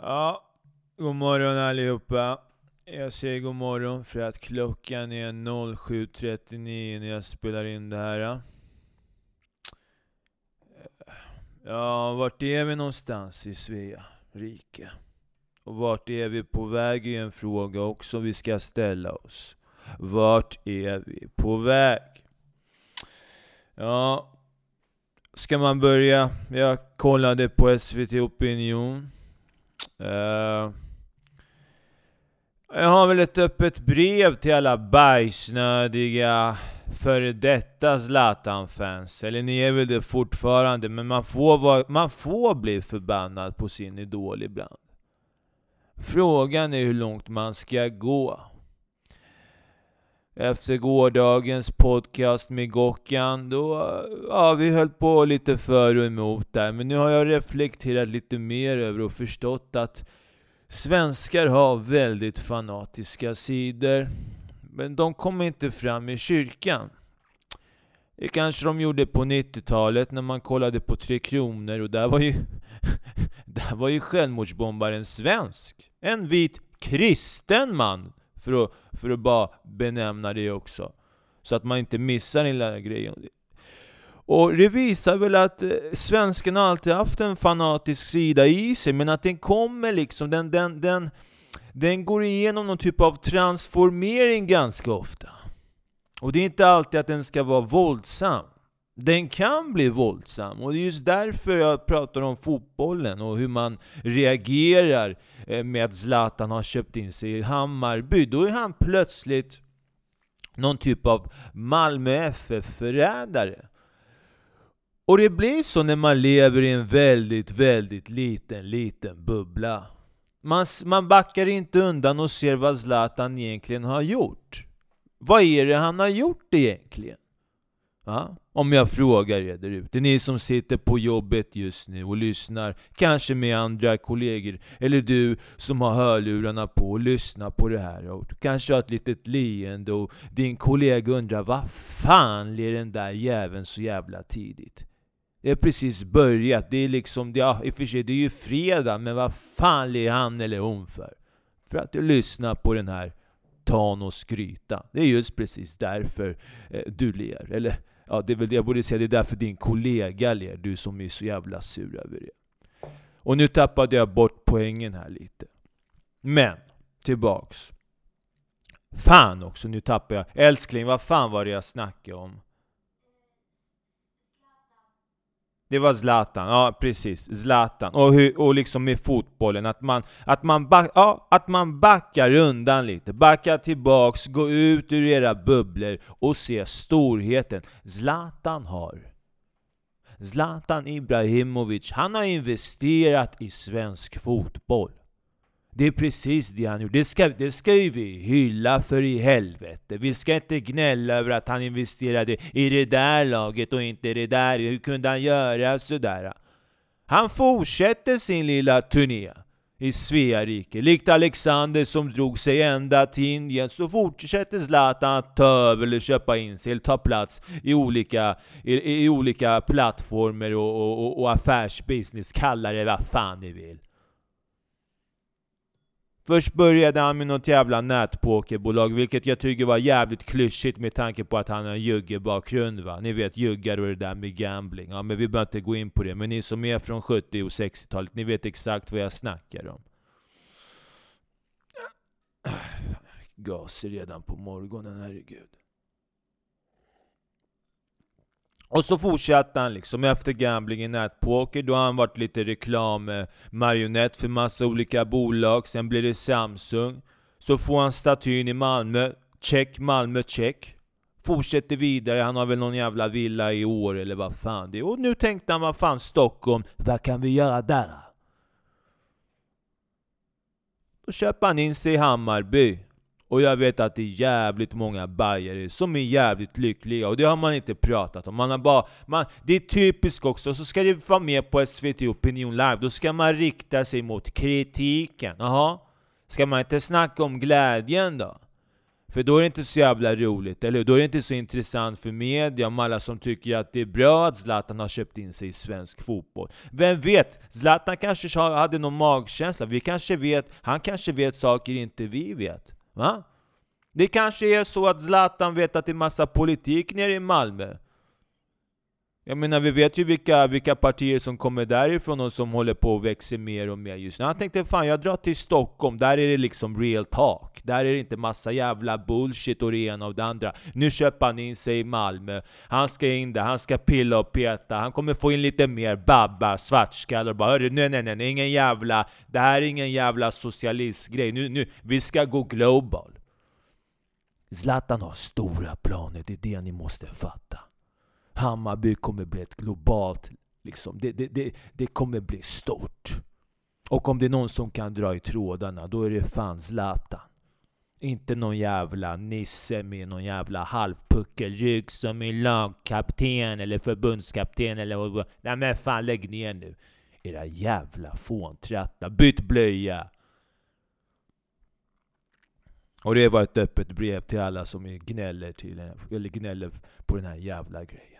Ja, god morgon allihopa. Jag säger god morgon för att klockan är 07.39 när jag spelar in det här. Ja, vart är vi någonstans i Svea rike? Och vart är vi på väg är en fråga också vi ska ställa oss. Vart är vi på väg? Ja, ska man börja? Jag kollade på SVT Opinion. Uh, jag har väl ett öppet brev till alla bajsnödiga före detta Zlatan-fans. Eller ni är väl det fortfarande, men man får, vara, man får bli förbannad på sin idol ibland. Frågan är hur långt man ska gå. Efter gårdagens podcast med Gockan, då, ja vi höll på lite för och emot där. Men nu har jag reflekterat lite mer över och förstått att svenskar har väldigt fanatiska sidor. Men de kommer inte fram i kyrkan. Det kanske de gjorde på 90-talet när man kollade på Tre Kronor och där var ju... där var ju självmordsbombaren svensk. En vit kristen man för att, för att bara benämna det också. Så att man inte missar den lilla grejen. Och det visar väl att eh, svensken alltid haft en fanatisk sida i sig, men att den kommer liksom, den, den, den, den går igenom någon typ av transformering ganska ofta. Och det är inte alltid att den ska vara våldsam. Den kan bli våldsam och det är just därför jag pratar om fotbollen och hur man reagerar eh, med att Zlatan har köpt in sig i Hammarby. Då är han plötsligt någon typ av Malmö FF-förrädare. Och det blir så när man lever i en väldigt, väldigt liten, liten bubbla. Man, man backar inte undan och ser vad Zlatan egentligen har gjort. Vad är det han har gjort egentligen? Ja? Om jag frågar er där ute, ni som sitter på jobbet just nu och lyssnar, kanske med andra kollegor, eller du som har hörlurarna på och lyssnar på det här och kanske har ett litet leende och din kollega undrar vad fan ler den där jäveln så jävla tidigt? Det har precis börjat, det är liksom, ja i och för sig det är ju fredag, men vad fan ler han eller hon för? För att du lyssnar på den här tan och skryta. Det är just precis därför eh, du ler, eller Ja, det är väl det jag borde säga, det är därför din kollega ler, du som är så jävla sur över det. Och nu tappade jag bort poängen här lite. Men, tillbaks. Fan också, nu tappar jag. Älskling, vad fan var det jag snackade om? Det var Zlatan, ja precis. Zlatan. Och, hur, och liksom med fotbollen, att man, att, man back, ja, att man backar undan lite. Backar tillbaks, gå ut ur era bubblor och se storheten. Zlatan har. Zlatan Ibrahimovic, han har investerat i svensk fotboll. Det är precis det han gjort. Det ska, det ska ju vi hylla för i helvete. Vi ska inte gnälla över att han investerade i det där laget och inte det där. Hur kunde han göra sådär? Han fortsätter sin lilla turné i Svea rike. Likt Alexander som drog sig ända till Indien så fortsätter Zlatan att ta över eller köpa in sig eller ta plats i olika, i, i olika plattformar och, och, och affärsbusiness. Kalla det vad fan ni vill. Först började han med något jävla nätpokerbolag, vilket jag tycker var jävligt klyschigt med tanke på att han har en juggebakgrund va. Ni vet juggar och det där med gambling. Ja men vi behöver inte gå in på det. Men ni som är från 70 och 60-talet, ni vet exakt vad jag snackar om. Gaser redan på morgonen, herregud. Och så fortsatte han liksom efter gambling i nätpoker, då har han varit lite reklammarionett eh, för massa olika bolag, sen blir det Samsung. Så får han statyn i Malmö, check Malmö check. Fortsätter vidare, han har väl någon jävla villa i år eller vad fan det är. Och nu tänkte han, vad fan Stockholm, vad kan vi göra där? Då köper han in sig i Hammarby. Och jag vet att det är jävligt många bajare som är jävligt lyckliga, och det har man inte pratat om. Man har bara, man, det är typiskt också, så ska det vara med på SVT Opinion Live, då ska man rikta sig mot kritiken. Jaha? Ska man inte snacka om glädjen då? För då är det inte så jävla roligt, eller Då är det inte så intressant för media om alla som tycker att det är bra att Zlatan har köpt in sig i svensk fotboll. Vem vet? Zlatan kanske hade någon magkänsla, vi kanske vet, han kanske vet saker inte vi vet. Va? Det kanske är så att Zlatan vet att det är massa politik nere i Malmö. Jag menar, vi vet ju vilka, vilka partier som kommer därifrån och som håller på att växa mer och mer just nu. Han tänkte fan, jag drar till Stockholm, där är det liksom real talk. Där är det inte massa jävla bullshit och det ena och det andra. Nu köper han in sig i Malmö. Han ska in där, han ska pilla och peta. Han kommer få in lite mer babbar, svartskallar och bara Hörru, nej nej nej, ingen jävla... Det här är ingen jävla socialistgrej. Nu, nu, vi ska gå global. Zlatan har stora planer, det är det ni måste fatta. Hammarby kommer bli ett globalt... Liksom, det, det, det, det kommer bli stort. Och om det är någon som kan dra i trådarna, då är det fan Zlatan. Inte någon jävla nisse med någon jävla halvpuckelrygg som är lagkapten eller förbundskapten eller... Nej men fan lägg ner nu. Era jävla fåntrattar. Byt blöja! Och det var ett öppet brev till alla som gnäller, till, eller gnäller på den här jävla grejen.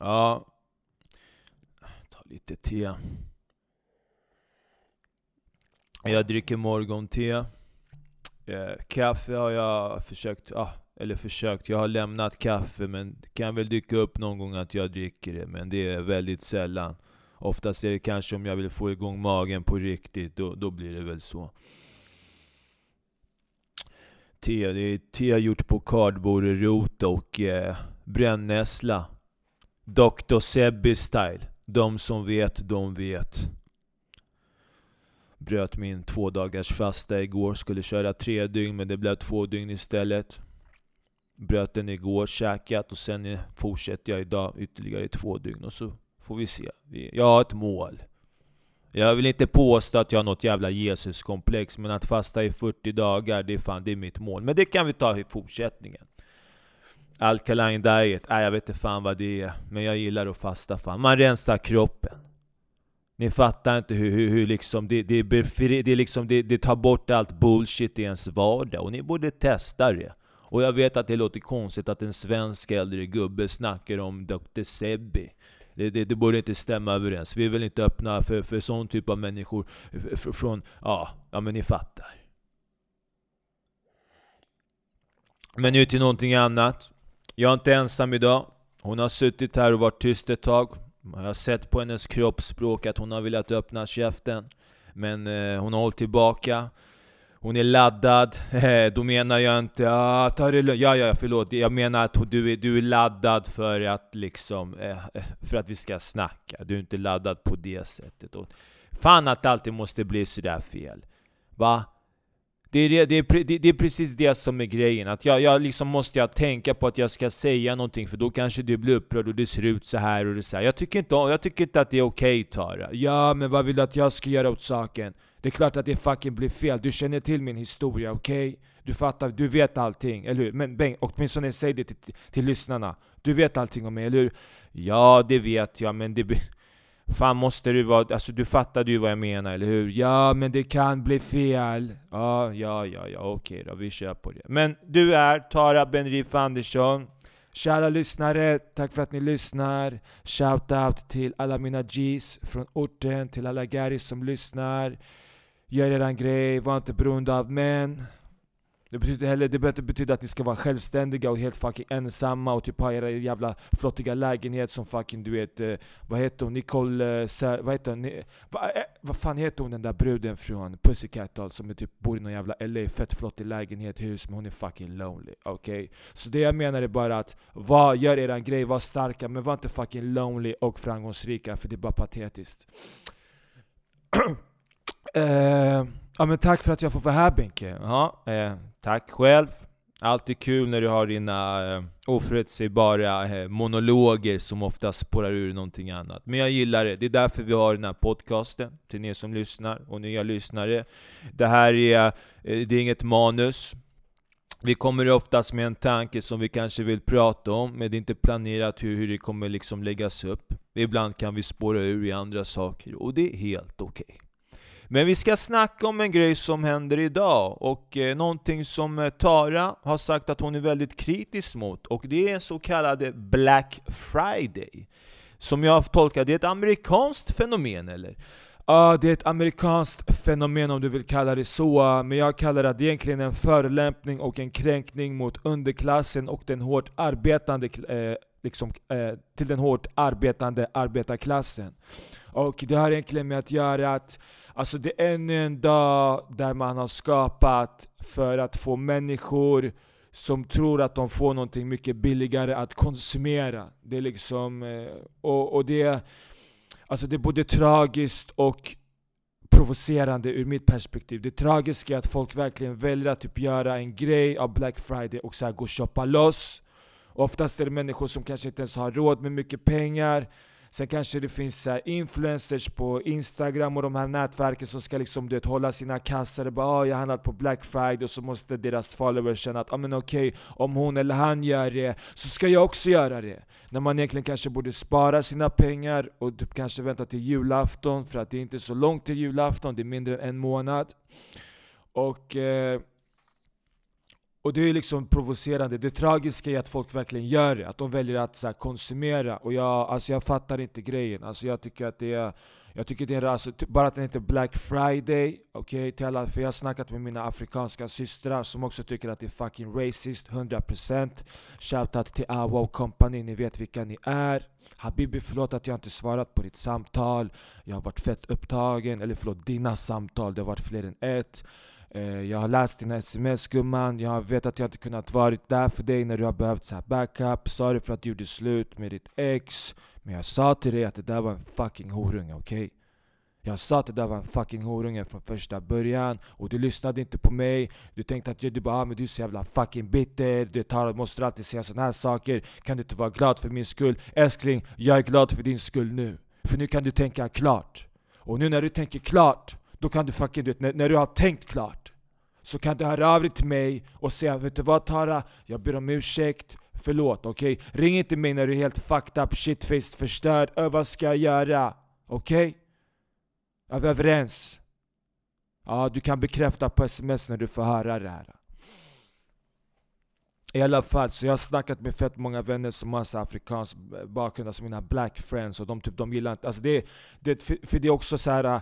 Ja. Ta lite te. Jag dricker morgonte. Eh, kaffe har jag försökt, ah, eller försökt, jag har lämnat kaffe men det kan väl dyka upp någon gång att jag dricker det, men det är väldigt sällan. Oftast är det kanske om jag vill få igång magen på riktigt, då, då blir det väl så te. Det är te gjort på kardborrerot och eh, brännässla. Dr. Sebby style. De som vet, de vet. Bröt min två dagars fasta igår. Skulle köra tre dygn men det blev två dygn istället. Bröt den igår, käkat och sen fortsätter jag idag ytterligare två dygn och så får vi se. Jag har ett mål. Jag vill inte påstå att jag har något jävla Jesuskomplex, men att fasta i 40 dagar, det är fan det är mitt mål. Men det kan vi ta i fortsättningen. Alkaline diet, nej jag vet inte fan vad det är. Men jag gillar att fasta fan. Man rensar kroppen. Ni fattar inte hur, hur, hur liksom, det, det, det, liksom det, det tar bort allt bullshit i ens vardag. Och ni borde testa det. Och jag vet att det låter konstigt att en svensk äldre gubbe snackar om Dr. Sebi det, det, det borde inte stämma överens. Vi vill inte öppna för, för sån typ av människor från... Ja, ja men ni fattar. Men nu till någonting annat. Jag är inte ensam idag. Hon har suttit här och varit tyst ett tag. Jag har sett på hennes kroppsspråk att hon har velat öppna käften. Men eh, hon har hållit tillbaka. Hon är laddad, då menar jag inte ah, ta det Ja, ja, förlåt. Jag menar att du är, du är laddad för att liksom, eh, eh, för att vi ska snacka. Du är inte laddad på det sättet. Och fan att det alltid måste bli sådär fel. Va? Det är, det, är, det är precis det som är grejen, att jag, jag liksom måste jag tänka på att jag ska säga någonting för då kanske du blir upprörd och det ser ut så här och det så här. Jag tycker inte, jag tycker inte att det är okej okay, Tara. Ja, men vad vill du att jag ska göra åt saken? Det är klart att det fucking blir fel, du känner till min historia, okej? Okay? Du fattar, du vet allting, eller hur? Men Bengt, åtminstone säg det till, till lyssnarna. Du vet allting om mig, eller hur? Ja, det vet jag, men det... Fan måste du vara... Alltså du fattade ju vad jag menar, eller hur? Ja, men det kan bli fel. Ja, ja, ja, ja, okej då, vi kör på det. Men du är Tara Benrif Andersson. Kära lyssnare, tack för att ni lyssnar. Shoutout till alla mina G's från orten, till alla Garis som lyssnar. Gör eran grej, var inte beroende av män. Det betyder heller, det behöver betyda att ni ska vara självständiga och helt fucking ensamma och typ ha era jävla flottiga lägenhet som fucking du vet, eh, vad heter hon, Nicole, eh, vad heter hon, va, eh, vad fan heter hon den där bruden från Pussycat Doll som är typ bor i någon jävla LA, fett flottig lägenhet, hus, men hon är fucking lonely, okej? Okay? Så det jag menar är bara att, var, gör eran grej, var starka, men var inte fucking lonely och framgångsrika, för det är bara patetiskt. Eh, ja men tack för att jag får vara här Benke. Ja, eh, tack själv. Alltid kul när du har dina eh, oförutsägbara eh, monologer som ofta spårar ur någonting annat. Men jag gillar det, det är därför vi har den här podcasten, till er som lyssnar och nya lyssnare. Det här är, eh, det är inget manus. Vi kommer oftast med en tanke som vi kanske vill prata om, men det är inte planerat hur, hur det kommer liksom läggas upp. Ibland kan vi spåra ur i andra saker, och det är helt okej. Okay. Men vi ska snacka om en grej som händer idag och eh, någonting som eh, Tara har sagt att hon är väldigt kritisk mot och det är så kallade Black Friday. Som jag tolkar det är ett amerikanskt fenomen eller? Ja, uh, det är ett amerikanskt fenomen om du vill kalla det så, men jag kallar det egentligen en förolämpning och en kränkning mot underklassen och den hårt arbetande, eh, liksom, eh, till den hårt arbetande arbetarklassen. Och det har egentligen med att göra att alltså det är ännu en dag där man har skapat för att få människor som tror att de får någonting mycket billigare att konsumera. Det är liksom, eh, och, och det, alltså det är både tragiskt och provocerande ur mitt perspektiv. Det tragiska är att folk verkligen väljer att typ göra en grej av Black Friday och så här gå och shoppa loss. Oftast är det människor som kanske inte ens har råd med mycket pengar Sen kanske det finns så influencers på Instagram och de här nätverken som ska liksom, du vet, hålla sina kassar och bara ah, jag har handlat på Black Friday och så måste deras followers känna att ah, men okej, okay, om hon eller han gör det så ska jag också göra det. När man egentligen kanske borde spara sina pengar och typ kanske vänta till julafton för att det är inte så långt till julafton, det är mindre än en månad. Och... Eh, och det är liksom provocerande. Det tragiska är att folk verkligen gör det. Att de väljer att så här, konsumera. Och jag, alltså, jag fattar inte grejen. Alltså, jag tycker att det är... Jag tycker det är alltså, typ, bara att den heter Black Friday, okej? Okay, för jag har snackat med mina afrikanska systrar som också tycker att det är fucking racist, 100% Shoutout till Awa och Company, ni vet vilka ni är Habibi förlåt att jag inte svarat på ditt samtal Jag har varit fett upptagen, eller förlåt dina samtal, det har varit fler än ett Eh, jag har läst dina sms gumman, jag vet att jag inte kunnat vara där för dig när du har behövt så backup Sorry för att du gjorde slut med ditt ex Men jag sa till dig att det där var en fucking horunge, okej? Okay? Jag sa att det där var en fucking horunge från första början och du lyssnade inte på mig Du tänkte att du bara ah, men du är så jävla fucking bitter Du tar, måste alltid säga sådana här saker Kan du inte vara glad för min skull? Älskling, jag är glad för din skull nu För nu kan du tänka klart Och nu när du tänker klart då kan du fucking, du vet, när, när du har tänkt klart så kan du höra av dig till mig och säga Vet du vad Tara? Jag ber om ursäkt, förlåt, okej? Okay? Ring inte mig när du är helt fucked up, shitfaced, förstörd, ö, vad ska jag göra? Okej? Okay? Är vi överens? Ja, du kan bekräfta på sms när du får höra det här i alla fall, så jag har snackat med fett många vänner som har afrikansk bakgrund, alltså mina black friends och de, typ, de gillar inte, alltså det, det, för det är också så här, äh,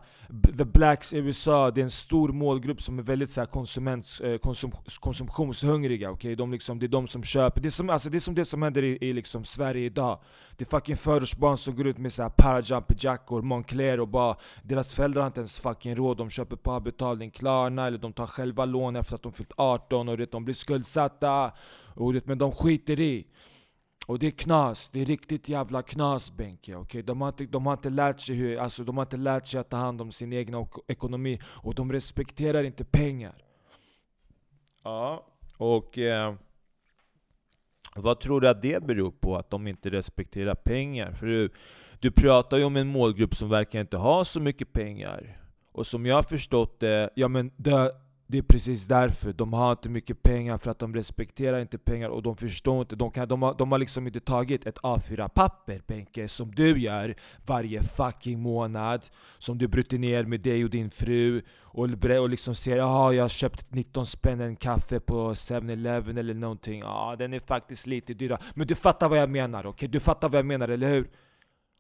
the blacks i USA, det är en stor målgrupp som är väldigt så här, konsument, eh, konsum, konsumtionshungriga, okay? de liksom, det är de som köper, det är som, alltså, det, är som det som händer i, i liksom Sverige idag det är fucking förortsbarn som går ut med så här parajumper-jackor, Moncler och bara Deras föräldrar har inte ens fucking råd, de köper på avbetalning Klarna eller de tar själva lån efter att de fyllt 18 och det, de blir skuldsatta ordet, men de skiter i. Och det är knas, det är riktigt jävla knas Benke. Okay? De, har inte, de har inte lärt sig hur, alltså de har inte lärt sig att ta hand om sin egen ekonomi och de respekterar inte pengar. Ja, och eh, vad tror du att det beror på? Att de inte respekterar pengar? För du, du pratar ju om en målgrupp som verkar inte ha så mycket pengar. Och som jag har förstått det, ja men det, det är precis därför, de har inte mycket pengar för att de respekterar inte pengar och de förstår inte, de, kan, de, har, de har liksom inte tagit ett A4-papper Benke, som du gör varje fucking månad Som du bryter ner med dig och din fru och, och liksom säger jaha jag har köpt 19 spänn en kaffe på 7-Eleven eller någonting Ja den är faktiskt lite dyrare Men du fattar vad jag menar okej? Okay? Du fattar vad jag menar, eller hur?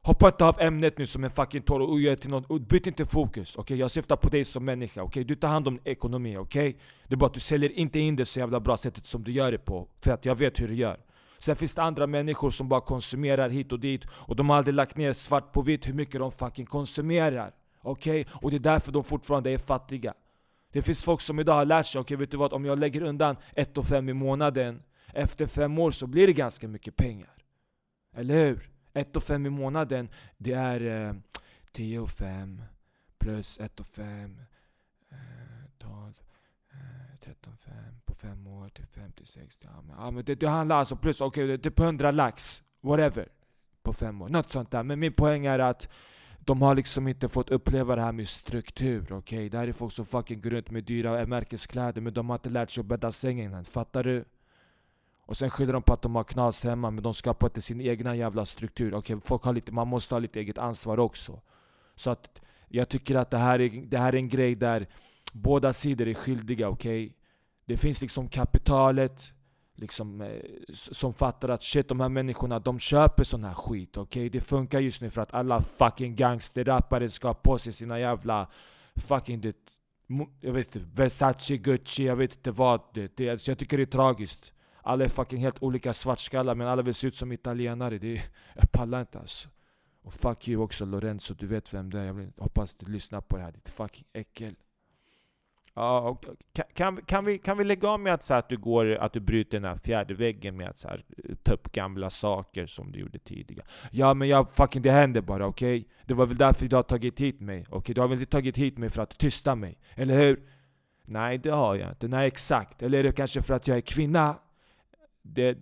Hoppa inte av ämnet nu som en fucking torr och gör till något, byt inte fokus. Okej? Okay? Jag syftar på dig som människa. Okej? Okay? Du tar hand om ekonomi. Okej? Okay? Det är bara att du säljer inte in det så jävla bra sättet som du gör det på. För att jag vet hur du gör. Sen finns det andra människor som bara konsumerar hit och dit och de har aldrig lagt ner svart på vitt hur mycket de fucking konsumerar. Okej? Okay? Och det är därför de fortfarande är fattiga. Det finns folk som idag har lärt sig, okej okay, vet du vad? Om jag lägger undan 1 5 i månaden Efter fem år så blir det ganska mycket pengar. Eller hur? 1 och 5 i månaden, det är eh, 10 och 5 plus 1 och 5, eh, 12, eh, 13, 5 på 5 år till 50, 60. Ja, men, ja, men det, det handlar alltså plus, okej, okay, det är på 100 lax, whatever, på 5 år. Något sånt där. Men min poäng är att de har liksom inte fått uppleva det här med struktur, okej? Okay? Det här är folk som fucking går runt med dyra märkeskläder men de har inte lärt sig att bädda sängen än, fattar du? Och sen skyller de på att de har knas hemma, men de skapar inte sin egna jävla struktur. Okej, folk har lite, man måste ha lite eget ansvar också. Så att Jag tycker att det här är, det här är en grej där båda sidor är skyldiga, okej? Okay? Det finns liksom kapitalet, liksom, eh, som fattar att shit de här människorna de köper sån här skit. Okay? Det funkar just nu för att alla fucking gangsterrappare ska ha på sig sina jävla fucking det, jag vet inte, Versace, Gucci, jag vet inte vad. Det, det, alltså jag tycker det är tragiskt. Alla är fucking helt olika svartskallar men alla vill se ut som italienare. Det är, jag pallar inte alltså. Och fuck you också Lorenzo, du vet vem det är. Jag vill, hoppas du lyssnar på det här, ditt fucking äckel. Ja, kan, kan, vi, kan vi lägga av med att, så att, du går, att du bryter den här fjärde väggen med att så här, eh, ta upp gamla saker som du gjorde tidigare? Ja men jag, fucking det händer bara, okej? Okay? Det var väl därför du har tagit hit mig? Okej? Okay? Du har väl inte tagit hit mig för att tysta mig? Eller hur? Nej, det har jag inte. Nej, exakt. Eller är det kanske för att jag är kvinna? Det...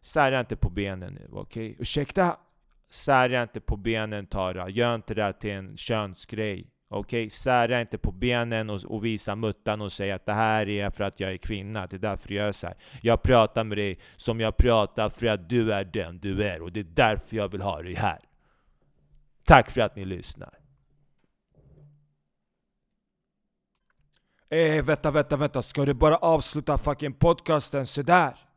Sära inte på benen nu, okej? Okay? Ursäkta? Sära inte på benen Tara. Gör inte det här till en könsgrej. Okej, okay? sära inte på benen och, och, visa muttan och säga att det här är för att jag är kvinna, det är därför jag gör så här. Jag pratar med dig som jag pratar för att du är den du är och det är därför jag vill ha dig här. Tack för att ni lyssnar. Eh, vänta, vänta, vänta. Ska du bara avsluta fucking podcasten sådär?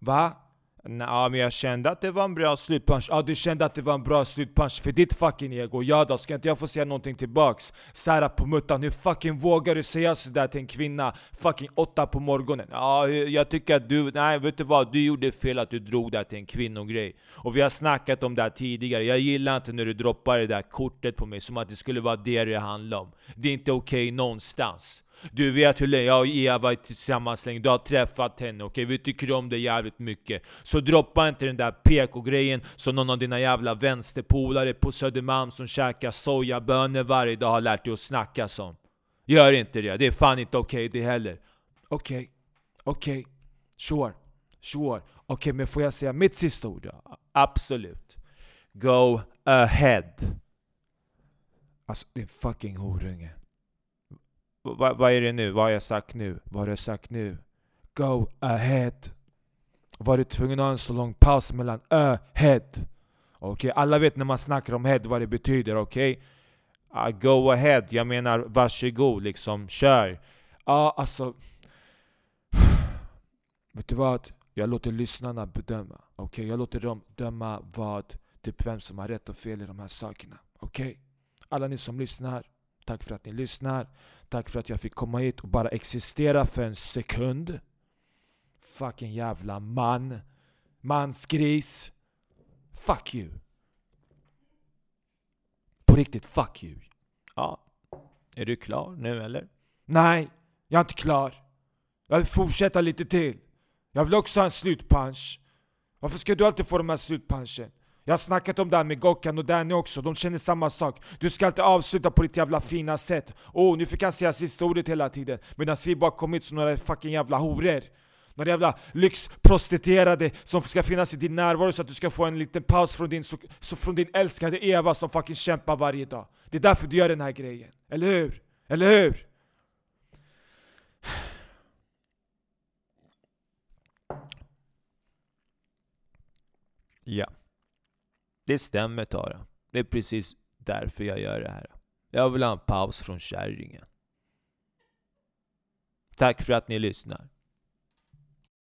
Va? Nej, men jag kände att det var en bra slutpunch. Ja, du kände att det var en bra slutpunch för ditt fucking ego. Ja då, ska inte jag få säga någonting tillbaks? Sära på muttan, hur fucking vågar du säga sådär till en kvinna? Fucking åtta på morgonen. Ja, jag tycker att du... Nej, vet du vad? Du gjorde fel att du drog det till en kvinnogrej. Och vi har snackat om det här tidigare. Jag gillar inte när du droppar det där kortet på mig som att det skulle vara det det handlar om. Det är inte okej okay någonstans. Du vet hur länge jag och Eva varit tillsammans länge, du har träffat henne, okej? Okay? Vi tycker om dig jävligt mycket. Så droppa inte den där PK-grejen som någon av dina jävla vänsterpolare på Södermalm som käkar sojabönor varje dag har lärt dig att snacka som. Gör inte det, det är fan inte okej okay det heller. Okej, okay. okej, okay. sure, sure. Okej, okay, men får jag säga mitt sista ord? Absolut. Go ahead. Alltså, din fucking horunge vad, vad är det nu? Vad har jag sagt nu? Vad har jag sagt nu? Go ahead. Var du tvungen att ha en så lång paus mellan ö-head? Okej, okay? alla vet när man snackar om head vad det betyder, okej? Okay? Uh, go ahead, jag menar varsågod liksom, kör. Ja, uh, alltså... vet du vad? Jag låter lyssnarna bedöma. Okej, okay? jag låter dem döma vad, typ vem som har rätt och fel i de här sakerna. Okej? Okay? Alla ni som lyssnar, tack för att ni lyssnar. Tack för att jag fick komma hit och bara existera för en sekund. Fucking jävla man. Mansgris. Fuck you. På riktigt, fuck you. Ja. Är du klar nu eller? Nej, jag är inte klar. Jag vill fortsätta lite till. Jag vill också ha en slutpunch. Varför ska du alltid få de här slutpunchen? Jag har snackat om det här med Gokkan och Danny också, de känner samma sak. Du ska alltid avsluta på ditt jävla fina sätt. Oh, nu fick han säga sista ordet hela tiden. Medan vi bara kommit som några fucking jävla horor. Några jävla lyxprostituerade som ska finnas i din närvaro så att du ska få en liten paus från din, så, så från din älskade Eva som fucking kämpar varje dag. Det är därför du gör den här grejen. Eller hur? Eller hur? Ja. Det stämmer Tara. Det är precis därför jag gör det här. Jag vill ha en paus från kärringen. Tack för att ni lyssnar.